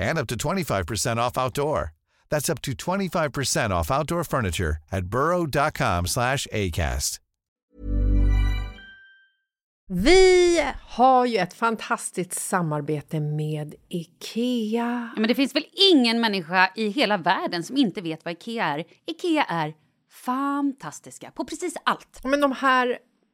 and up to 25% off outdoor. That's up to 25% off outdoor furniture at burrow.com slash ACAST. Vi har ju ett fantastiskt samarbete med IKEA. Ja, men det finns väl ingen människa i hela världen som inte vet vad Ikea är. Ikea är fantastiska på precis allt. Men de här,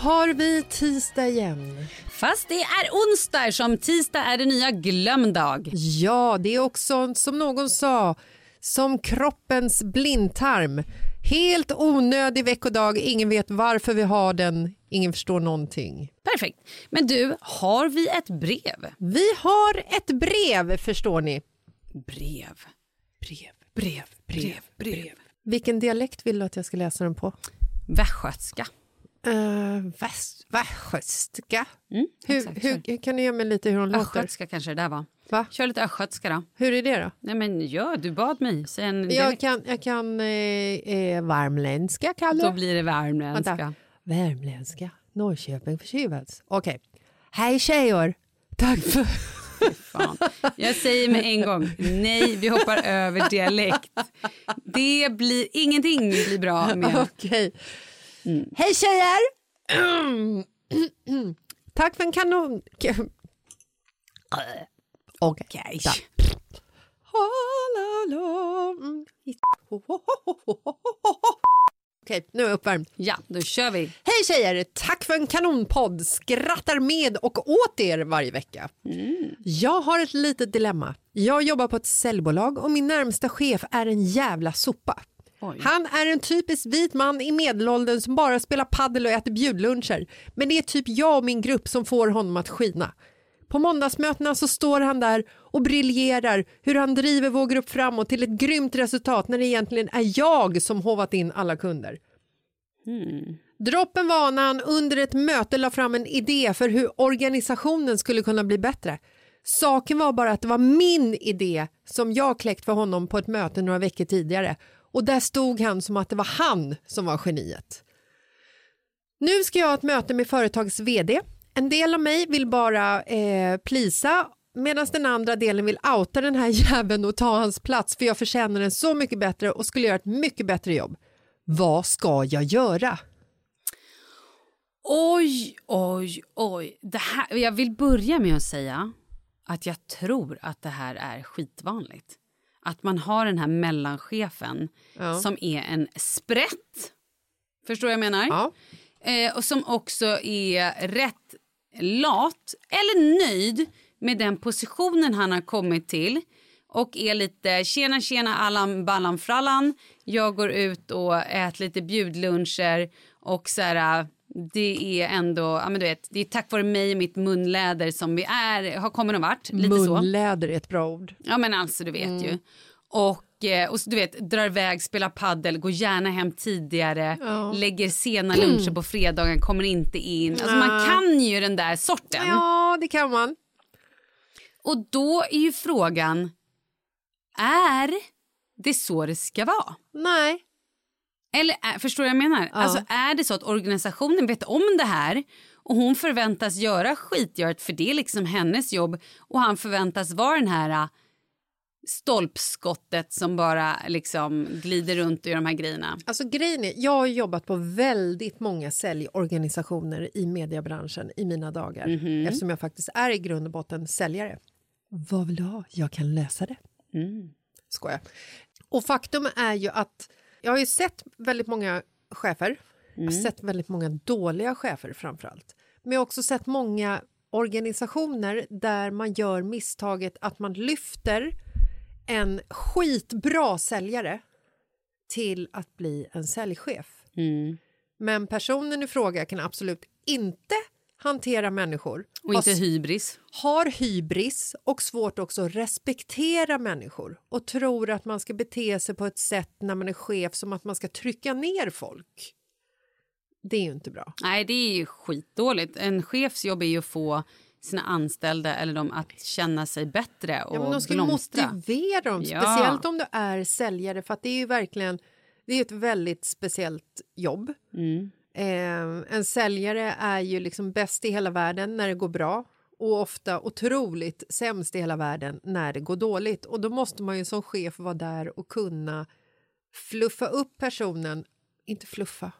Har vi tisdag igen. Fast det är onsdag som tisdag är det nya glömdag. Ja, det är också som någon sa, som kroppens blindtarm. Helt onödig veckodag, ingen vet varför vi har den, ingen förstår någonting. Perfekt. Men du, har vi ett brev? Vi har ett brev, förstår ni. Brev. Brev, brev, brev, brev. Vilken dialekt vill du att jag ska läsa den på? Västgötska. Uh, väst, västgötska. Mm, Hur, exakt, hur, hur kan du ge mig lite hur hon låter? Östgötska kanske det där var. Va? Kör lite östgötska då. Hur är det då? Nej men ja, du bad mig. Säg en Jag kan, jag kan eh, eh, värmländska kallar Då blir det värmländska. Vänta. Värmländska. Norrköping förtjuvats. Okej. Hej tjejer! Tack för... Fan. Jag säger med en gång, nej vi hoppar över dialekt. Det blir, ingenting blir bra med... Okej. Hej tjejer! Tack för en kanon... Okej. Mm. Okej, nu är jag uppvärmd. Ja, då kör vi. Hej tjejer! Tack för en kanonpodd. Skrattar med och åt er varje vecka. Jag har ett litet dilemma. Jag jobbar på ett säljbolag och min närmsta chef är en jävla sopa. Oj. Han är en typisk vit man i medelåldern som bara spelar paddel och äter bjudluncher. Men det är typ jag och min grupp som får honom att skina. På måndagsmötena så står han där och briljerar hur han driver vår grupp framåt till ett grymt resultat när det egentligen är jag som hovat in alla kunder. Droppen var när han under ett möte la fram en idé för hur organisationen skulle kunna bli bättre. Saken var bara att det var min idé som jag kläckt för honom på ett möte några veckor tidigare och där stod han som att det var han som var geniet. Nu ska jag ha ett möte med företagets vd. En del av mig vill bara eh, plisa medan den andra delen vill outa den här jäveln och ta hans plats för jag förtjänar den så mycket bättre och skulle göra ett mycket bättre jobb. Vad ska jag göra? Oj, oj, oj. Det här, jag vill börja med att säga att jag tror att det här är skitvanligt. Att man har den här mellanchefen Ja. som är en sprätt. Förstår vad jag menar? Ja. Eh, och som också är rätt lat eller nöjd med den positionen han har kommit till och är lite tjena tjena allan ballan frallan. Jag går ut och äter lite bjudluncher och så här, det är ändå, ja men du vet, det är tack vare mig och mitt munläder som vi är, har kommit någon vart. Lite så. Munläder är ett bra ord. Ja men alltså du vet ju. Och, eh, och så, du vet, drar iväg, spelar paddel, går gärna hem tidigare, lägger sena luncher på fredagen, kommer inte in. Alltså man kan ju den där sorten. Ja, det kan man. Och då är ju frågan, är det så det ska vara? Nej. Eller är, förstår du vad jag menar? Alltså är det så att organisationen vet om det här och hon förväntas göra skitgöret för det är liksom hennes jobb och han förväntas vara den här äh, stolpskottet som bara liksom glider runt i de här grejerna. Alltså grejen är, jag har jobbat på väldigt många säljorganisationer i mediebranschen i mina dagar eftersom jag faktiskt är i grund och botten säljare. Vad vill du ha? Jag kan lösa det. Skojar. Och faktum är ju att jag har ju sett väldigt många chefer. Jag har sett väldigt många dåliga chefer framför allt. Men jag har också sett många organisationer där man gör misstaget att man lyfter en skitbra säljare till att bli en säljchef. Men personen i fråga kan absolut inte hantera människor. Och inte har, hybris. har hybris och svårt också att respektera människor och tror att man ska bete sig på ett sätt när man är chef som att man ska trycka ner folk. Det är ju inte bra. Nej, det är ju skitdåligt. En chefs jobb är ju att få sina anställda eller de att känna sig bättre och Ja, men de ska blomstra. motivera dem, Ja. speciellt om du är säljare för att det är ju verkligen det är ett väldigt speciellt jobb. Mm. Eh, en säljare är ju liksom bäst i hela världen när det går bra och ofta otroligt sämst i hela världen när det går dåligt. Och då måste man ju som chef vara där och kunna fluffa upp personen, inte fluffa.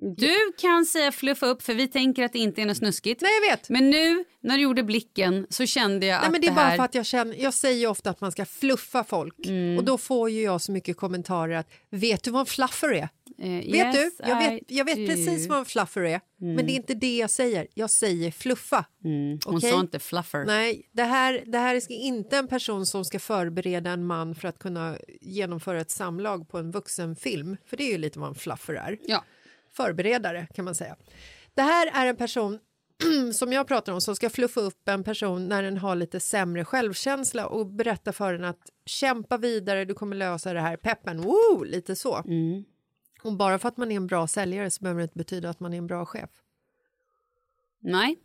Du kan säga fluffa upp för vi tänker att det inte är något snuskigt. Nej, jag vet. Men nu när du gjorde blicken så kände jag Nej, att men det är det bara här... för att jag känner, jag säger ofta att man ska fluffa folk Mm. och då får ju jag så mycket kommentarer att vet du vad en fluffer är? Eh, Vet yes, du? Jag vet, jag vet precis vad en fluffer är, men det är inte det jag säger. Jag säger fluffa. Mm. Hon Okej? sa inte fluffer. Nej, det här, det här är inte en person som ska förbereda en man för att kunna genomföra ett samlag på en vuxenfilm, för det är ju lite vad en fluffer är. Ja. Förberedare kan man säga. Det här är en person som jag pratar om som ska fluffa upp en person när den har lite sämre självkänsla och berätta för den att kämpa vidare, du kommer lösa det här, peppen, woo, lite så. Och bara för att man är en bra säljare så behöver det inte betyda att man är en bra chef. Nej.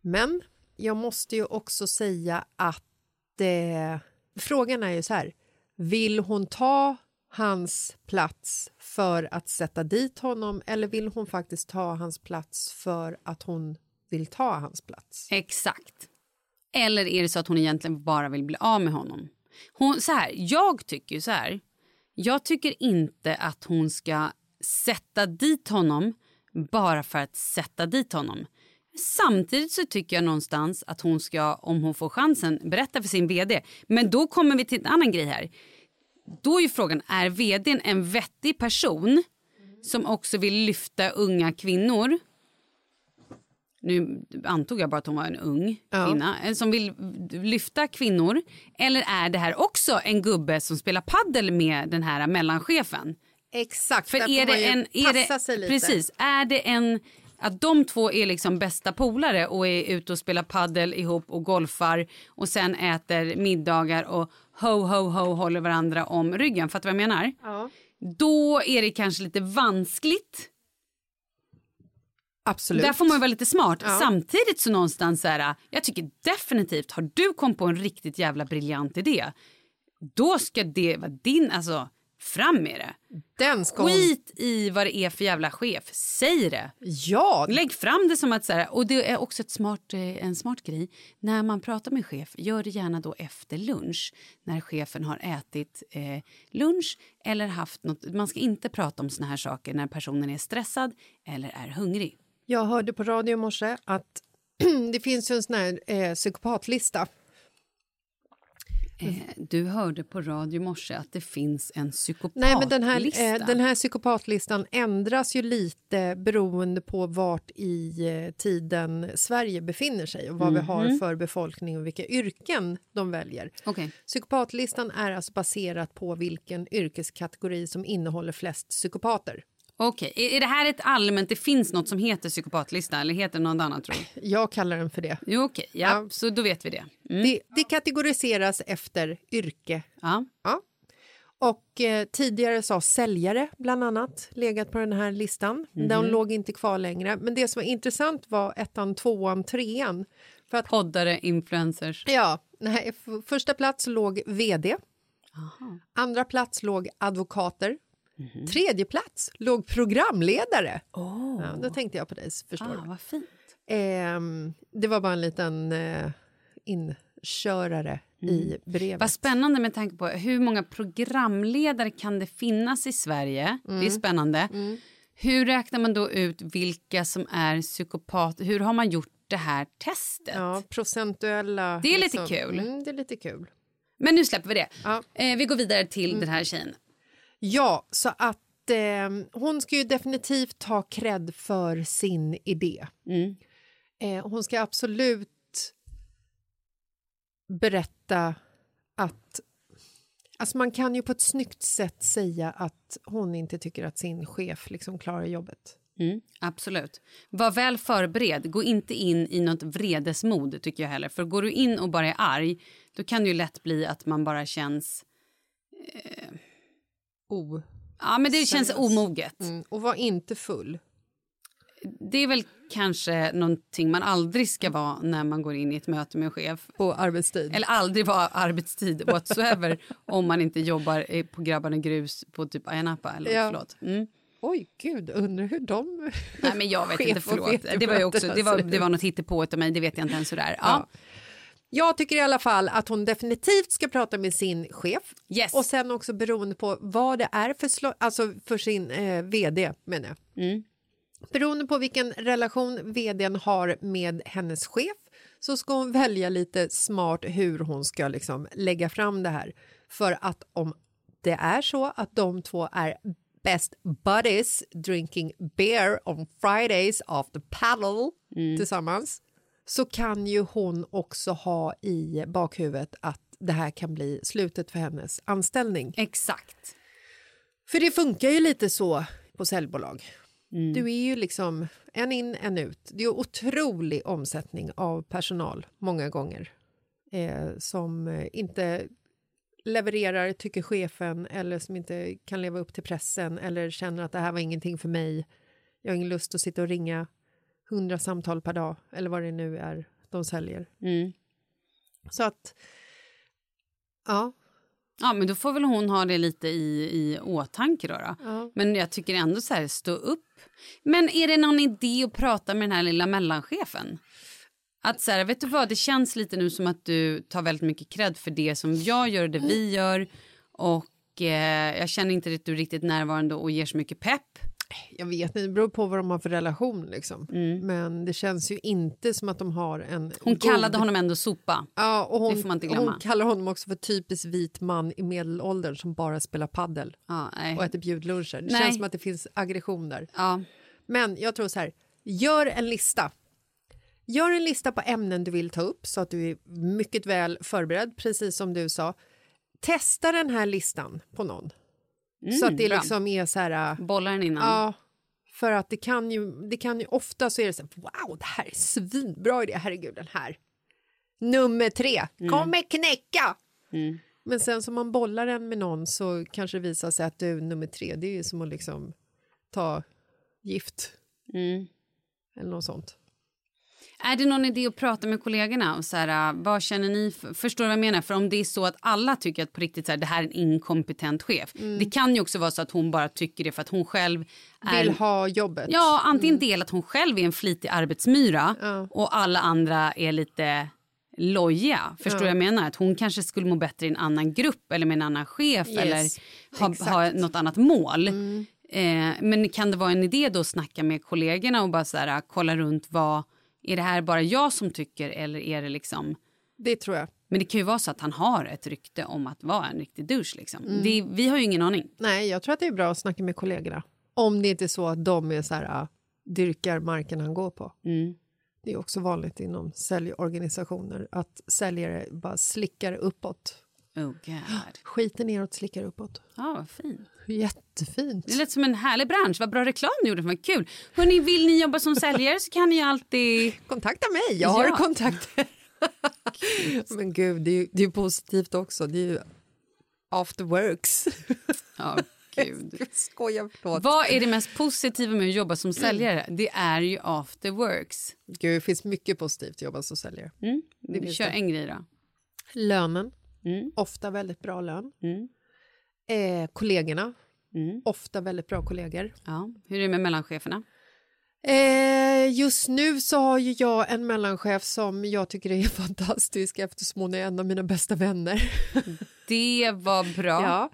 Men jag måste ju också säga att eh, frågan är ju så här. Vill hon ta hans plats för att sätta dit honom eller vill hon faktiskt ta hans plats för att hon vill ta hans plats? Exakt. Eller är det så att hon egentligen bara vill bli av med honom? Hon, så här, jag tycker ju så här. Jag tycker inte att hon ska sätta dit honom bara för att sätta dit honom. Samtidigt så tycker jag någonstans att hon ska, om hon får chansen, berätta för sin vd. Men då kommer vi till en annan grej här. Då är ju frågan, är vdn en vettig person som också vill lyfta unga kvinnor. Nu antog jag bara att hon var en ung Ja. kvinna. En som vill lyfta kvinnor. Eller är det här också en gubbe som spelar paddel med den här mellanchefen? Exakt, För är det en... Är det, precis. Är det en... Att de två är liksom bästa polare och är ute och spelar paddel ihop och golfar och sen äter middagar och ho, ho, ho håller varandra om ryggen. Fattar du vad jag menar? Ja. Då är det kanske lite vanskligt. Absolut. Där får man vara lite smart. Ja. Samtidigt så någonstans så här, jag tycker definitivt, har du kom på en riktigt jävla briljant idé, då ska det vara din, alltså fram med det. Den ska. Skit i vad det är för jävla chef, säg det. Ja, Lägg fram det som att så här, och det är också ett smart, eh, en smart grej. När man pratar med chef, gör det gärna då efter lunch. När chefen har ätit eh, lunch eller haft något. Man ska inte prata om såna här saker när personen är stressad eller är hungrig. Jag hörde på radio i morse att det finns ju en sån här eh, psykopatlista. Eh, du hörde på radio i morse att det finns en psykopatlista. Nej, men den här, eh, den här psykopatlistan ändras ju lite beroende på vart i eh, tiden Sverige befinner sig och vad vi Mhm. har för befolkning och vilka yrken de väljer. Okej. Psykopatlistan är alltså baserat på vilken yrkeskategori som innehåller flest psykopater. Okej, är, är det här ett allmänt, det finns något som heter psykopatlista eller heter något annat tror du? Jag kallar den för det. Jo okej, ja, Ja. så då vet vi det. Mm. Det, det kategoriseras efter yrke. Ja. Ja. Och eh, tidigare sa säljare bland annat legat på den här listan. De låg inte kvar längre. Men det som var intressant var ettan, tvåan, trean. För att, Poddare, influencers. ja, nej, första plats låg vd. Andra plats låg advokater. Tredje plats låg programledare. Ja, då tänkte jag på dig, förstår Ah, vad fint. Ehm, det var bara en liten eh, inkörare i brevet. Vad spännande med tanke på hur många programledare kan det finnas i Sverige. Det Mm. är spännande. Hur räknar man då ut vilka som är psykopater? Hur har man gjort det här testet? Ja, procentuella... Det är lite kul. Mm, det är lite kul. Men nu släpper vi det. Ja. Eh, vi går vidare till Mm. den här tjejen. Ja, så att eh, hon ska ju definitivt ta cred för sin idé. Mm. Eh, hon ska absolut berätta att... Alltså man kan ju på ett snyggt sätt säga att hon inte tycker att sin chef liksom klarar jobbet. Mm, absolut. Var väl förberedd. Gå inte in i något vredesmod tycker jag heller. För går du in och bara är arg, då kan det ju lätt bli att man bara känns... Oh. Ja, men det känns omoget. Mm, och var inte full. Det är väl kanske någonting man aldrig ska vara när man går in i ett möte med en chef. På arbetstid. Eller aldrig vara arbetstid whatsoever om man inte jobbar på Grabbarna Grus på typ Ayia Napa eller Ja. förlåt. Mm. Oj, gud, undrar hur de... Nej men jag vet inte, förlåt. Det var också, det var, det var något hittepå av mig, det vet jag inte ens hur det är. Ja. Ja. Jag tycker i alla fall att hon definitivt ska prata med sin chef. Yes. Och sen också beroende på vad det är för, alltså för sin eh, vd, menar jag. Mm. Beroende på vilken relation vdn har med hennes chef så ska hon välja lite smart hur hon ska liksom lägga fram det här. För att om det är så att de två är best buddies drinking beer on Fridays after paddle tillsammans så kan ju hon också ha i bakhuvudet att det här kan bli slutet för hennes anställning. Exakt. För det funkar ju lite så på säljbolag. Du är ju liksom en in, en ut. Det är otrolig omsättning av personal många gånger eh, som inte levererar, tycker chefen eller som inte kan leva upp till pressen eller känner att det här var ingenting för mig. Jag har ingen lust att sitta och ringa hundra samtal per dag eller vad det nu är de säljer. Mm. Så att, ja. Ja, men då får väl hon ha det lite i, i åtanke då. då. Ja. Men jag tycker ändå så här, stå upp. Men är det någon idé att prata med den här lilla mellanchefen? Att så här, vet du vad, det känns lite nu som att du tar väldigt mycket cred för det som jag gör och det vi gör. Och eh, jag känner inte att du är riktigt närvarande och ger så mycket pepp. Jag vet inte, det beror på vad de har för relation. Liksom. Men det känns ju inte som att de har en... Mm. Hon god- kallade honom ändå sopa. Ja, och hon, Det får man inte glömma. hon kallar honom också för typiskt vit man i medelåldern som bara spelar paddel Ja, och äter bjudluncher. Det Nej. känns som att det finns aggression där. Ja. Men jag tror så här, gör en lista. Gör en lista på ämnen du vill ta upp så att du är mycket väl förberedd, precis som du sa. Testa den här listan på någon. Så att det Mm, bra. liksom är så här... äh, Bollar den innan. Ja, för att det kan ju, det kan ju ofta så är det så här, wow, det här är svinbra idé, herregud den här. Nummer tre, kommer knäcka! Mm. Men sen som man bollar den med någon så kanske det visar sig att du, nummer tre, det är som att liksom ta gift Mm. eller något sånt. Är det någon idé att prata med kollegorna? Och så här, äh, vad känner ni? För, förstår du vad jag menar? För om det är så att alla tycker att på riktigt så här, det här är en inkompetent chef. Det kan ju också vara så att hon bara tycker det för att hon själv är... Vill ha jobbet. Ja, antingen del att hon själv är en flitig arbetsmyra Ja. och alla andra är lite loja. Förstår vad jag menar? Att hon kanske skulle må bättre i en annan grupp eller med en annan chef Yes, eller ha, ha något annat mål. Eh, men kan det vara en idé då att snacka med kollegorna och bara så här, kolla runt vad är det här bara jag som tycker eller är det liksom Det tror jag. men det kan ju vara så att han har ett rykte om att vara en riktig douche liksom. Det, vi har ju ingen aning. Nej, jag tror att det är bra att snacka med kollegorna. Om det inte är så att de är så här, ah, dyrkar marken han går på. Mm. Det är också vanligt inom säljorganisationer att säljare bara slickar uppåt. Oh god. Skiter neråt, slickar uppåt. Ja, vad fint. Jättefint. Det lät som en härlig bransch. Vad bra reklam du gjorde. Vad kul. Hörrni, vill ni jobba som säljare så kan ni alltid... Kontakta mig, jag har Ja. kontakter. Men gud, det är ju det är positivt också. Det är ju after works. Ja, gud. Förlåt. Vad är det mest positiva med att jobba som säljare? Det är ju after works. Gud, det finns mycket positivt att jobba som säljare. Mm. Det Vi kör det. en grej då. Lönen, Mm. ofta väldigt bra lön. Mm. Eh, kollegorna, Mm. ofta väldigt bra kollegor. Ja. Hur är det med mellancheferna? Eh, just nu så har ju jag en mellanchef som jag tycker är fantastisk eftersom hon är en av mina bästa vänner. Det var bra. Ja.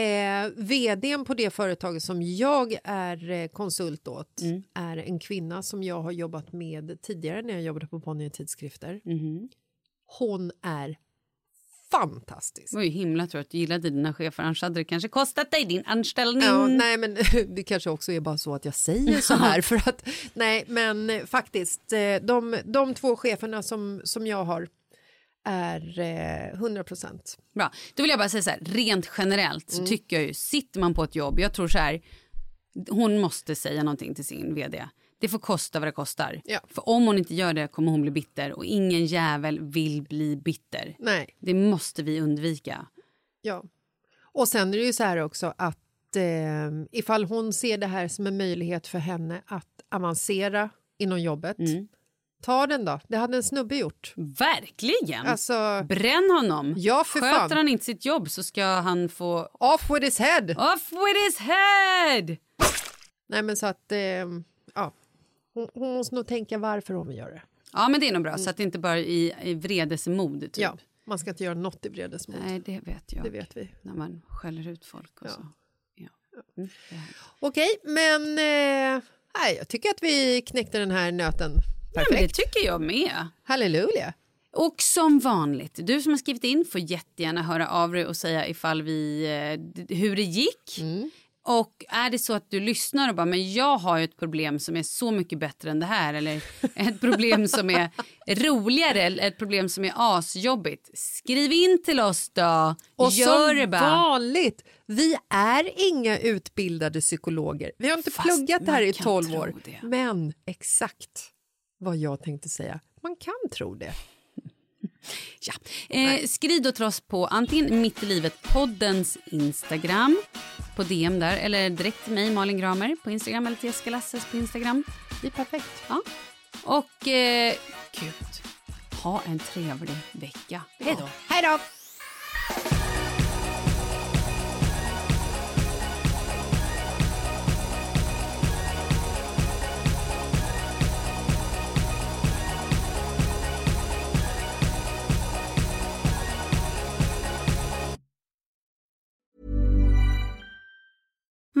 Eh, vdn på det företaget som jag är eh, konsult åt Mm. är en kvinna som jag har jobbat med tidigare när jag jobbade på Bonnier Tidskrifter. Mhm. Hon är fantastisk. Det var ju himla tur att du gillade dina chefer, annars hade det kanske kostat dig din anställning. Ja, nej, men det kanske också är bara så att jag säger så här för att nej, men eh, faktiskt eh, de, de två cheferna som, som jag har är eh, 100 procent. Bra. Då vill jag bara säga så här, rent generellt så tycker jag ju, sitter man på ett jobb, jag tror så här, hon måste säga någonting till sin vd. Det får kosta vad det kostar. Ja. För om hon inte gör det kommer hon bli bitter och ingen jävel vill bli bitter. Nej, Det måste vi undvika. ja. Och sen är det ju så här också att eh, ifall hon ser det här som en möjlighet för henne att avancera inom jobbet, ta den då. Det hade en snubbe gjort. Verkligen! Alltså, Bränn honom. Ja, för Sköter fan. han inte sitt jobb så ska han få off with his head! off with his head! Nej, men så att, eh. Hon, hon måste nog tänka varför hon vill göra det. Ja, men det är nog bra så att det inte bara är i, i vredesmod. Typ. Ja, man ska inte göra något i vredesmod. Nej, det vet jag. Det vet vi. När man skäller ut folk och Ja. så. Ja. Mm. Okej, men eh, nej, jag tycker att vi knäckte den här nöten Ja, men det perfekt. tycker jag med. Halleluja! Och som vanligt, du som har skrivit in får jättegärna höra av dig och säga ifall vi, eh, hur det gick. Och är det så att du lyssnar och bara, men jag har ett problem som är så mycket bättre än det här eller ett problem som är roligare eller ett problem som är asjobbigt. Skriv in till oss då. Och Gör som vanligt, vi är inga utbildade psykologer. Vi har inte Fast pluggat det här i kan 12 tro år. Men exakt vad jag tänkte säga. Man kan tro det. Ja. Eh, skriv då till oss på antingen Mitt i livet-poddens Instagram på DM där eller direkt till mig Malin Gramer på Instagram eller till Jessica Lasses på Instagram. Det är perfekt. Ja. Och eh, gud, ha en trevlig vecka. Hej då. Hej då!